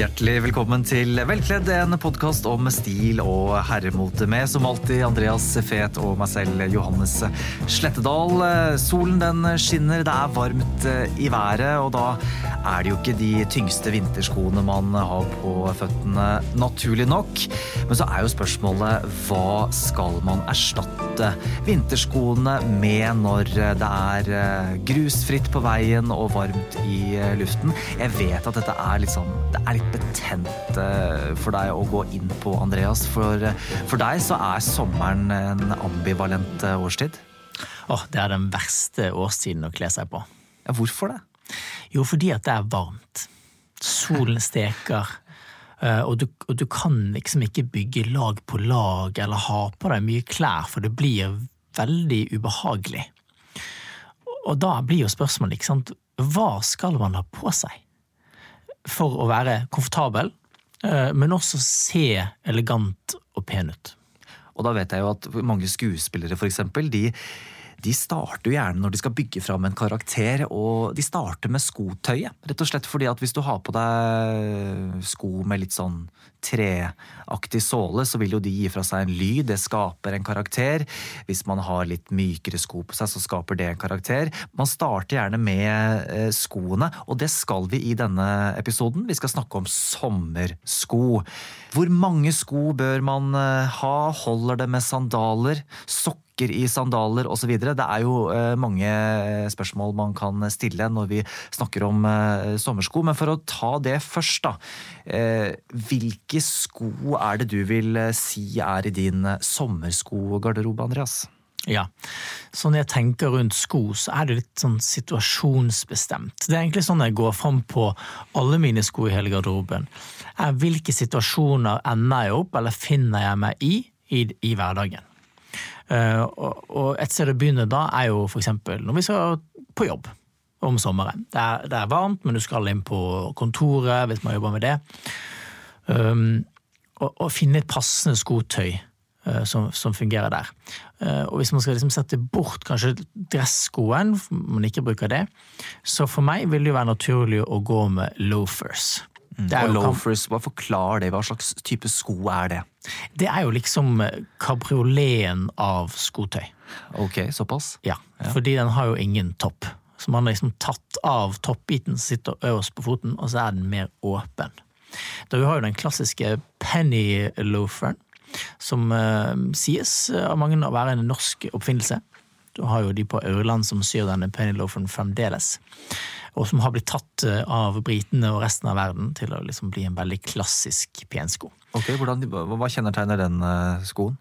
Hjertelig velkommen til Velkledd, en podkast om stil og herremote med som alltid Andreas Fet og meg selv, Johannes Slettedal. Solen den skinner, det er varmt i været, og da er det jo ikke de tyngste vinterskoene man har på føttene, naturlig nok. Men så er jo spørsmålet hva skal man erstatte vinterskoene med når det er grusfritt på veien og varmt i luften? Jeg vet at dette er litt sånn det er litt betent for deg å gå inn på, Andreas. For, for deg så er sommeren en ambivalent eh, årstid. Åh, Det er den verste årstiden å kle seg på. Ja, hvorfor det? Jo, fordi at det er varmt. Solen steker. Eh, og du, og du, kan liksom ikke bygge lag på lag eller ha på deg mye klær, for det blir veldig ubehagelig. Og da blir jo spørsmålet, ikke sant, hva skal man ha på seg? For å være komfortabel, eh, men også se elegant og pen ut. Og da vet jeg jo at mange skuespillere for eksempel, de, de starter jo gjerne når de skal bygge fram en karakter, og de starter med skotøyet. Rett og slett fordi at hvis du har på deg sko med litt sånn treaktig såle, så vil jo de gi fra seg en lyd. Det skaper en karakter. Hvis man har litt mykere sko på seg, så skaper det en karakter. Man starter gjerne med eh, skoene, og det skal vi i denne episoden. Vi skal snakke om sommersko. Hvor mange sko bør man eh, ha? Holder det med sandaler? Sokker? I sandaler osv. Det er jo eh, mange spørsmål man kan stille når vi snakker om sommersko, men for å ta det først, da. Hvilke sko er det du vil eh, si er i din eh, sommerskogarderobe, Andreas? Ja, så når jeg tenker rundt sko, så er det litt sånn situasjonsbestemt. Det er egentlig sånn jeg går fram på alle mine sko i hele garderoben. Hvilke situasjoner ender jeg opp, eller finner jeg meg i, i, i hverdagen? Uh, og, et sted å begynne da er jo f.eks. når vi skal på jobb om sommeren. Det er, det er, varmt, men du skal inn på kontoret hvis man jobber med det. Um, og, og, finne et passende skotøy uh, som, som, fungerer der. Uh, og hvis man skal liksom sette bort kanskje dresskoen, man ikke bruker det, så for meg vil det jo være naturlig å gå med loafers. Mm. og loafers, bare forklar det. Hva slags type sko er det? Det er jo liksom kabrioleten av skotøy. Ok, såpass? Ja, ja, fordi den har jo ingen topp. Så man har liksom tatt av toppbiten som sitter øverst på foten, og så er den mer åpen. Da vi har jo den klassiske penny-loaferen, som uh, sies av mange å være en norsk oppfinnelse. Du har jo de på Aurland som syr denne penny-loaferen fremdeles. Og som har blitt tatt eh, av britene og resten av verden til å liksom bli en veldig klassisk pensko. Ok, hvordan, Hva kjennetegner den uh, skoen?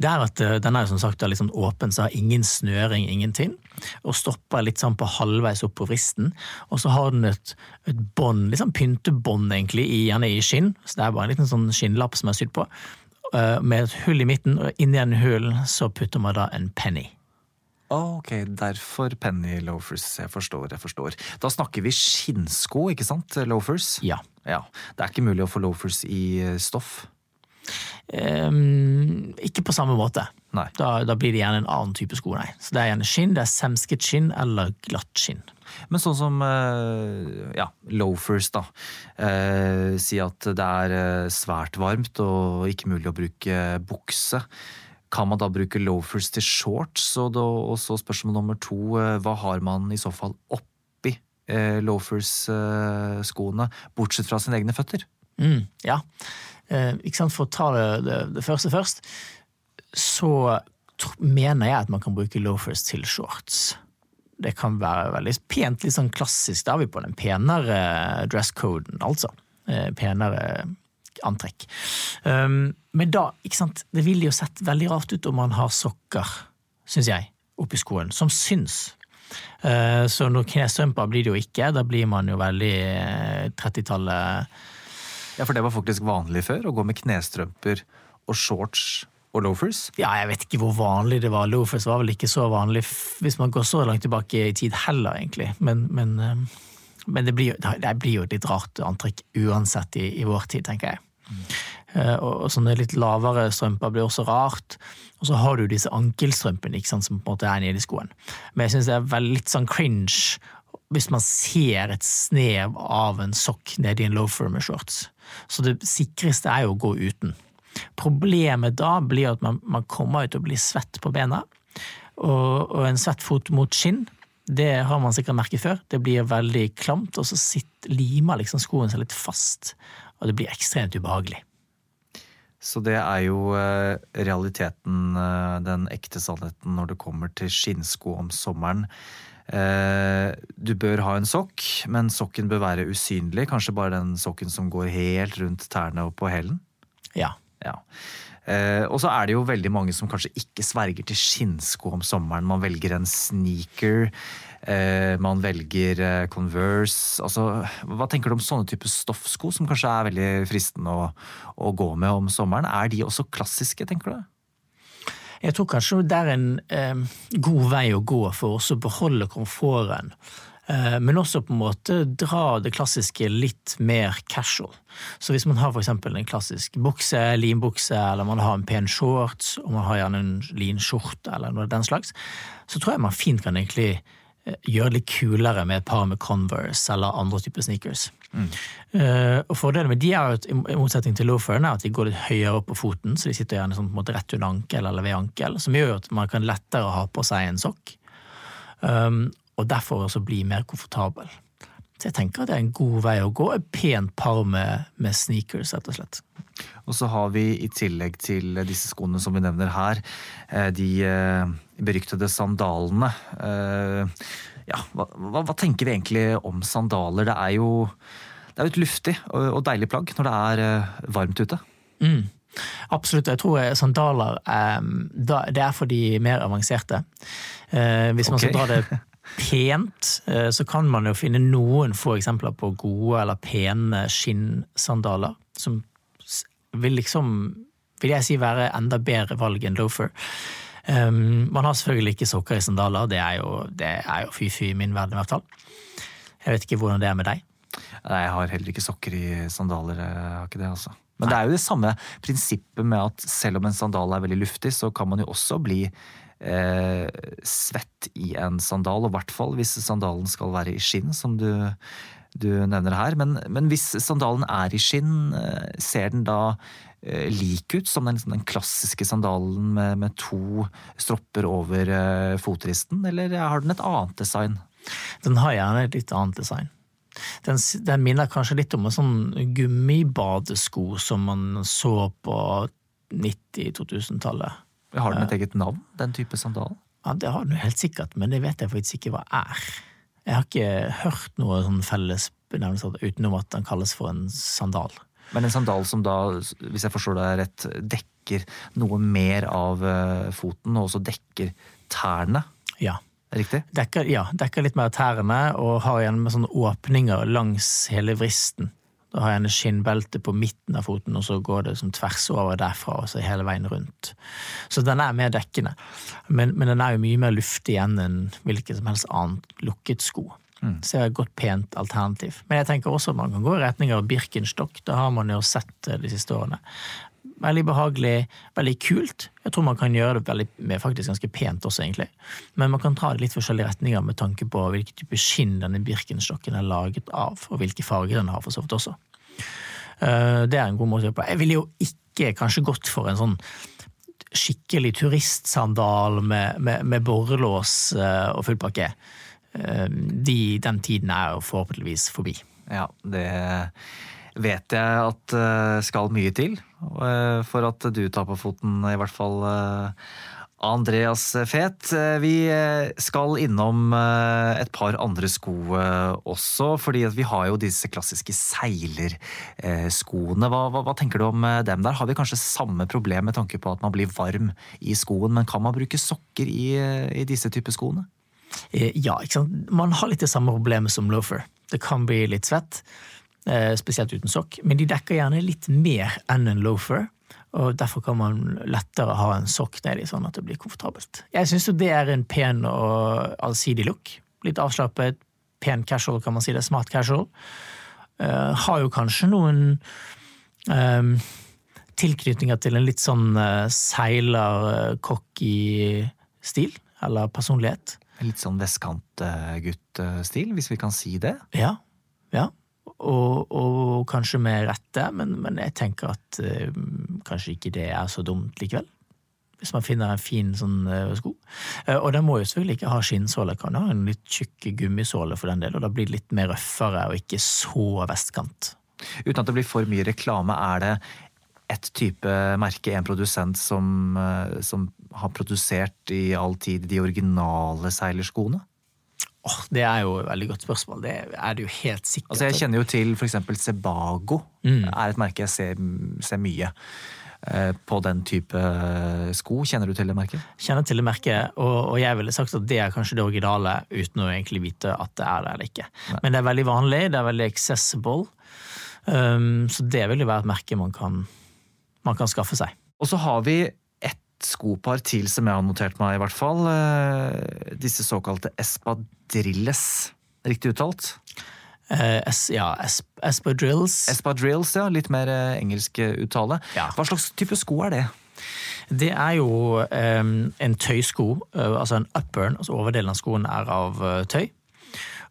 det er at eh, Den er jo som sagt litt sånn åpen, så har ingen snøring, ingenting. Og stopper litt sånn på halvveis opp på vristen. Og så har den et, et bånd, litt sånn pyntebånd egentlig, gjerne i skinn. Så det er bare en liten sånn skinnlapp som er sydd på. Eh, med et hull i midten, og inni den hullen så putter man da en penny. Ok, derfor penny loafers. Jeg forstår, jeg forstår. Da snakker vi skinnsko, ikke sant? Loafers? Ja. ja. Det er ikke mulig å få loafers i eh, stoff? Um, ikke på samme måte. Da, da, blir det gjerne en annen type sko. Nei. Så Det er gjerne skinn, det er semsket skinn eller glatt skinn. Men sånn som uh, ja, loafers, da. Uh, si at det er uh, svært varmt og ikke mulig å bruke bukse. Kan man da bruke loafers til shorts? Og, da, og så spørsmål nummer to, hva har man i så fall oppi loafers-skoene, bortsett fra sine egne føtter? Mm, ja. Eh, ikke sant, For å ta det, det, det første først, så mener jeg at man kan bruke loafers til shorts. Det kan være veldig pent, litt sånn klassisk. Da er vi på den penere dresscoden, altså. Eh, penere antrekk. Um, men da, ikke sant, det ville jo sett veldig rart ut om man har sokker, syns jeg, oppi skoen, som syns. Uh, så noen knestrømper blir det jo ikke, da blir man jo veldig 30-tallet ja, For det var faktisk vanlig før, å gå med knestrømper og shorts og loafers? Ja, jeg vet ikke hvor vanlig det var. Loafers var vel ikke så vanlig hvis man går så langt tilbake i tid heller, egentlig. Men, men, eh, men det, blir, det, blir, jo et litt rart antrekk uansett i, i vår tid, tenker jeg. Mm. Og sånne litt lavere strømper blir også rart. Og så har du disse ankelstrømpene ikke sant, som på en måte er nede i skoen. Men jeg syns det er litt sånn cringe hvis man ser et snev av en sokk nedi en loafer med shorts. Så det sikreste er jo å gå uten. Problemet da blir at man, man kommer ut og blir svett på bena, og, og en svett fot mot skinn det har man sikkert merket før. Det blir veldig klamt, og så sitter, limer liksom skoen seg litt fast. Og det blir ekstremt ubehagelig. Så det er jo eh, realiteten, eh, den ekte sannheten, når det kommer til skinnsko om sommeren. Eh, du bør ha en sokk, men sokken bør være usynlig. Kanskje bare den sokken som går helt rundt tærne og på hælen? Ja. ja. Og så er det jo veldig mange som kanskje ikke sverger til skinnsko om sommeren. Man velger en sneaker. Man velger Converse. Altså, hva tenker du om sånne typer stoffsko, som kanskje er veldig fristende å, å gå med om sommeren? Er de også klassiske, tenker du? Jeg tror kanskje det er en eh, god vei å gå for å beholde komforten. Eh, men også på en måte dra det klassiske litt mer casual. Så hvis man har f.eks. en klassisk bukse, linbukse, eller man har en pen shorts, og man har gjerne en linskjorte eller noe av den slags, så tror jeg man fint kan egentlig eh, gjøre det litt kulere med et par med Converse eller andre typer sneakers. Mm. Uh, og Fordelen med de er at, i motsetning til loaferen er at de går litt høyere opp på foten, så de sitter gjerne sånn, måte rett under ankel eller ved ankel, som gjør at man kan lettere ha på seg en sokk. Um, og derfor også bli mer komfortabel. Så jeg tenker at det er en god vei å gå. Et pent par med, med sneakers, rett og slett. Og så har vi i tillegg til disse skoene som vi nevner her, eh, de eh, beryktede sandalene. Ja, hva, hva tenker vi egentlig om sandaler? Det er jo det er et luftig og deilig plagg når det er eh, varmt ute. Mm. Absolutt. Jeg tror sandaler det er for de mer avanserte. Eh, hvis man okay. skal dra det pent, eh, så kan man jo finne noen få eksempler på gode eller pene skinnsandaler. Som vil liksom, vil jeg si, være enda bedre valg enn loafer. man har selvfølgelig ikke sokker i sandaler, det er jo, jo fy-fy i min verden i hvert fall. Jeg vet ikke hvordan det er med deg. Nei, jeg har heller ikke sokker i sandaler. Jeg har ikke det, altså. Men det er jo det samme prinsippet med at selv om en sandal er veldig luftig, så kan man jo også bli eh, svett i en sandal. Og i hvert fall hvis sandalen skal være i skinn, som du, du nevner her. Men, men, hvis sandalen er i skinn, eh, ser den da eh, lik ut som den, den klassiske sandalen med, med, to stropper over eh, fotristen, eller har den et annet design? Den har gjerne et litt annet design. Den, den, minner kanskje litt om en sånn gummibadesko som man så på 90-2000-tallet. Har den et eget navn, den type sandal? Ja, Det har den jo helt sikkert, men det vet jeg faktisk ikke hva er. Jeg har ikke hørt noe sånn felles benevnelse utenom at den kalles for en sandal. Men en sandal som da, hvis jeg forstår deg rett, dekker noe mer av eh, foten, og også dekker tærne? Ja. Riktig? Dekker, ja, dekker litt mer tærne og har igjen med sånne åpninger langs hele vristen. Da har jeg en skinnbelte på midten av foten, og så går det som tvers over derfra og så hele veien rundt. Så den er mer dekkende. Men, men den er jo mye mer luftig igjen enn en hvilken som helst annet lukket sko. Mm. Så det er et godt, pent alternativ. Men jeg tenker også at man kan gå i retning av Birkenstock. Det har man jo sett de siste årene. Veldig behagelig, veldig kult. Jeg tror man kan gjøre det veldig, faktisk ganske pent også, egentlig. Men man kan ta det litt forskjellige retninger med tanke på hvilken type skinn denne Birkenstokken er laget av, og hvilke farger den har, for så vidt også. Eh, det er en god måte å gjøre på. Jeg ville jo ikke kanskje gått for en sånn skikkelig turistsandal med, med, med borrelås eh, og full pakke. Eh, de, den tiden er jo forhåpentligvis forbi. Ja, det vet jeg at uh, skal mye til uh, for at du tar på foten, i hvert fall. Uh, Andreas Fet, vi skal innom et par andre sko også, fordi vi har jo disse klassiske seilerskoene. Hva, hva, hva, tenker du om dem der? Har vi kanskje samme problem med tanke på at man blir varm i skoen, men kan man bruke sokker i, i disse typer skoene? Ja, ikke sant. Man har litt det samme problemet som loafer. Det kan bli litt svett. Eh, spesielt uten sokk. Men de dekker gjerne litt mer enn en loafer. Og Derfor kan man lettere ha en sokk nedi, sånn at det blir komfortabelt. Jeg syns det er en pen og allsidig look. Litt avslappet, pen casual, kan man si det. Smart casual. Uh, har jo kanskje noen um, tilknytninger til en litt sånn uh, seiler-cocky stil, eller personlighet. Litt sånn vestkantgutt-stil, hvis vi kan si det. Ja. ja. Og, og kanskje med rette, men, men jeg tenker at uh, kanskje ikke det er så dumt likevel. Hvis man finner en fin sånn uh, sko. Uh, og den må jo selvfølgelig ikke ha skinnsåle, kan ha en litt tjukk gummisåle for den del, og da blir det litt mer røffere og ikke så vestkant. Uten at det blir for mye reklame, er det ett type merke, en produsent, som, som har produsert i all tid de originale seilerskoene? Oh, det er jo et veldig godt spørsmål. Det er det jo helt sikkert. Altså jeg kjenner jo til f.eks. Sebago. Mm. er et merke jeg ser, ser mye eh, på den type sko. Kjenner du til det merket? Kjenner til det merket, og, og, jeg ville sagt at det er kanskje det originale, uten å egentlig vite at det er det eller ikke. Nei. Men det er veldig vanlig, det er veldig accessible, um, så det vil jo være et merke man kan, man kan skaffe seg. Og så har vi skopar til som jeg har notert meg, i hvert fall. Eh, disse såkalte espadrilles. Riktig uttalt? Eh, es, ja, es, espadrilles. Espadrilles, ja. Litt mer uh, engelsk uttale. Ja. Hva slags type sko er det? Det er jo eh, en tøysko, altså en uppern, altså overdelen av skoen er av tøy.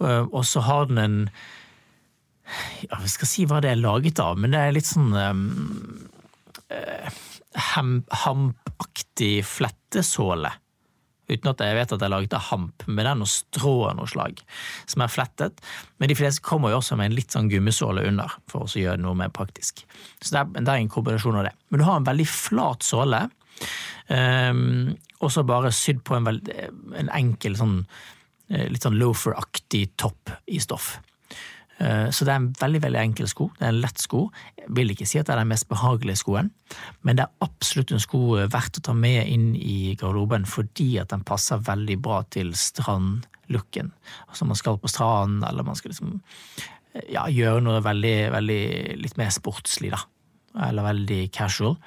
og så har den en ja, Vi skal si hva det er laget av, men det er litt sånn um, hampaktig flettesåle. Uten at jeg vet at jeg lagde hamp, men det er noe strå av noe slag som er flettet. Men de fleste kommer jo også med en litt sånn gummisåle under, for å gjøre det noe mer praktisk. Så det er, det er en kombinasjon av det. Men du har en veldig flat såle, um, og så bare sydd på en, veld, en enkel sånn eh, litt sånn loafer-aktig topp i stoff. Eh, så det er en veldig veldig enkel sko. Det er en lett sko. Jeg vil ikke si at det er den mest behagelige skoen, men det er absolutt en sko verdt å ta med inn i garderoben fordi at den passer veldig bra til strandlooken. Altså man skal på stranden, eller man skal liksom ja, gjøre noe veldig, veldig litt mer sportslig, da. Eller veldig casual.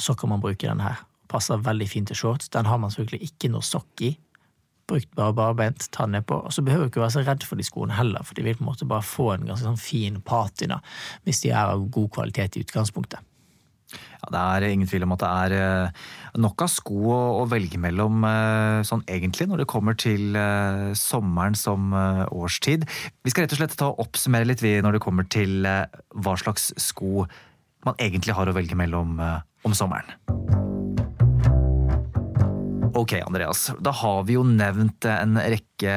Så kan man bruke den her. Passer veldig fint til shorts. Den har man selvfølgelig ikke noe sokk i brukt bare barbeint, ta den nedpå. Og så behøver du ikke være så redd for de skoene heller, for de vil på en måte bare få en ganske sånn fin patina hvis de er av god kvalitet i utgangspunktet. Ja, Det er ingen tvil om at det er eh, nok av sko å velge mellom eh, sånn egentlig når det kommer til eh, sommeren som årstid. Vi skal rett og slett ta og oppsummere litt vi når det kommer til hva slags sko man egentlig har å velge mellom om sommeren. Ok, Andreas. Da har vi jo nevnt en rekke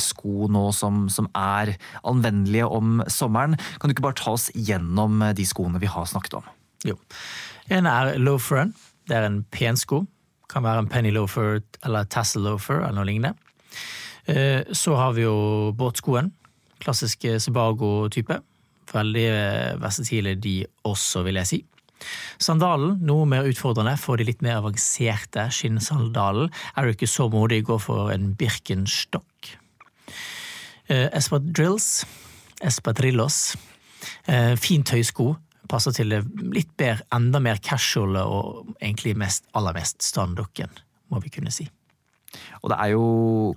sko nå som, som, er anvendelige om sommeren. Kan du ikke bare ta oss gjennom de skoene vi har snakket om? Jo. En er loaferen. Det er en pen sko. Kan være en penny loafer eller tassel loafer eller noe lignende. Eh, så har vi jo båtskoen. Klassiske Sebago-type. Veldig versatile de også, vil jeg si. Sandalen, noe mer utfordrende for de litt mer avanserte skinnsandalen. Er du ikke så modig, gå for en Birkenstock. Eh, espadrilles, espadrillos, fint høysko. Passer til det litt bedre, enda mer casual og egentlig mest, aller mest standukken, må vi kunne si. Og det er jo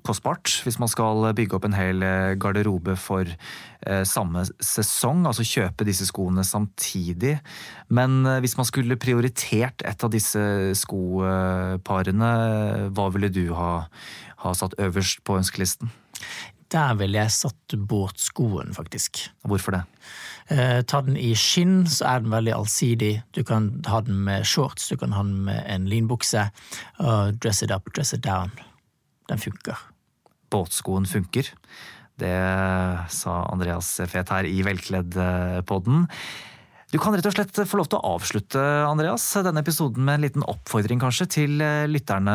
kostbart hvis man skal bygge opp en hel eh, garderobe for eh, samme sesong, altså kjøpe disse skoene samtidig. Men eh, hvis man skulle prioritert et av disse skoparene, hva ville du ha, ha satt øverst på ønskelisten? Der ville jeg satt båtskoen, faktisk. Hvorfor det? Eh, ta den i skinn, så er den veldig allsidig. Du kan ha den med shorts, du kan ha den med en linbukse. Og dress it up, dress it down den funker. Båtskoen funker. Det sa Andreas Fet her i Velkledd-podden. Du kan rett og slett få lov til å avslutte Andreas, denne episoden med en liten oppfordring kanskje til eh, lytterne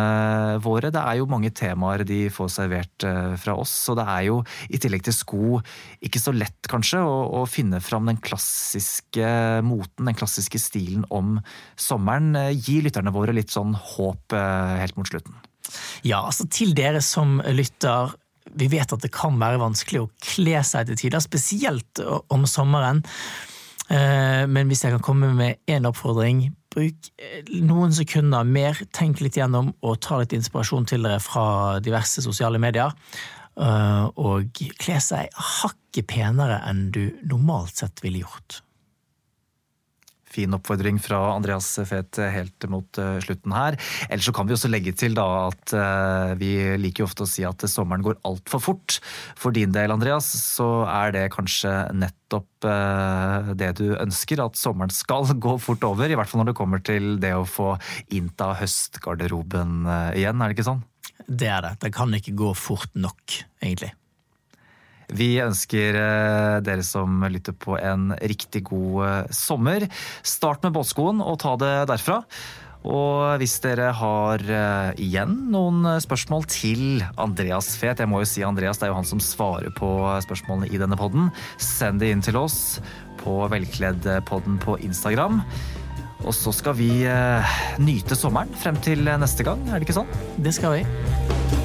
våre. Det er jo mange temaer de får servert eh, fra oss, og det er jo i tillegg til sko ikke så lett kanskje å, å finne fram den klassiske moten, den klassiske stilen om sommeren. Gi lytterne våre litt sånn håp eh, helt mot slutten. Ja, altså til dere som lytter. Vi vet at det kan være vanskelig å kle seg til tider, spesielt om sommeren. Eh, men hvis jeg kan komme med én oppfordring, bruk eh, noen sekunder mer, tenk litt gjennom og ta litt inspirasjon til dere fra diverse sosiale medier. Eh, og kle seg hakket penere enn du normalt sett ville gjort. Fin oppfordring fra Andreas Fet helt mot eh, slutten her. Ellers så kan vi også legge til da at eh, vi liker ofte å si at sommeren går altfor fort. For din del, Andreas, så er det kanskje nettopp eh, det du ønsker, at sommeren skal gå fort over. I hvert fall når det kommer til det å få innta høstgarderoben igjen, er det ikke sånn? Det er det. Det kan ikke gå fort nok, egentlig. Vi ønsker eh, dere som lytter på en riktig god eh, sommer. Start med båtskoen og ta det derfra. Og hvis dere har eh, igjen noen spørsmål til Andreas Fet, jeg må jo si Andreas, det er jo han som svarer på spørsmålene i denne podden, send det inn til oss på Velkleddpodden på Instagram. Og så skal vi nyte sommeren frem til neste gang, er det ikke sånn? Det skal vi.